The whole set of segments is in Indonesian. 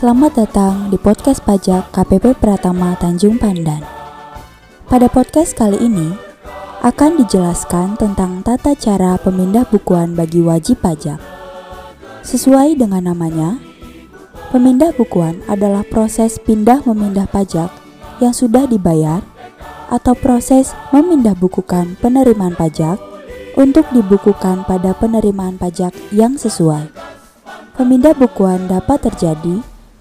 Selamat datang di podcast pajak KPP Pratama Tanjung Pandan. Pada podcast kali ini akan dijelaskan tentang tata cara pemindah bukuan bagi wajib pajak. Sesuai dengan namanya, pemindah bukuan adalah proses pindah memindah pajak yang sudah dibayar atau proses memindah bukukan penerimaan pajak untuk dibukukan pada penerimaan pajak yang sesuai. Pemindah bukuan dapat terjadi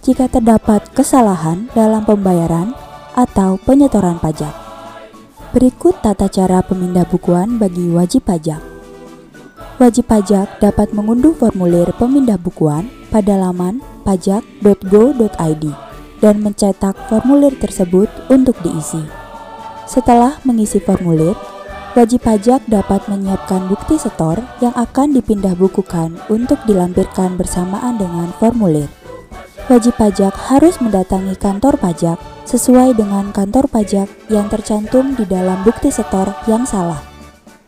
jika terdapat kesalahan dalam pembayaran atau penyetoran pajak. Berikut tata cara pemindah bukuan bagi wajib pajak. Wajib pajak dapat mengunduh formulir pemindah bukuan pada laman pajak.go.id dan mencetak formulir tersebut untuk diisi. Setelah mengisi formulir, wajib pajak dapat menyiapkan bukti setor yang akan dipindah bukukan untuk dilampirkan bersamaan dengan formulir wajib pajak harus mendatangi kantor pajak sesuai dengan kantor pajak yang tercantum di dalam bukti setor yang salah.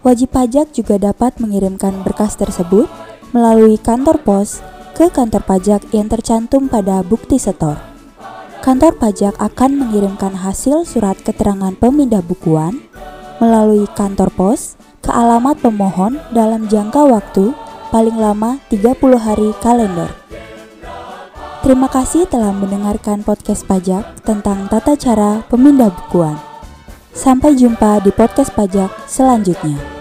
Wajib pajak juga dapat mengirimkan berkas tersebut melalui kantor pos ke kantor pajak yang tercantum pada bukti setor. Kantor pajak akan mengirimkan hasil surat keterangan pemindah bukuan melalui kantor pos ke alamat pemohon dalam jangka waktu paling lama 30 hari kalender. Terima kasih telah mendengarkan podcast pajak tentang tata cara pemindah bukuan. Sampai jumpa di podcast pajak selanjutnya.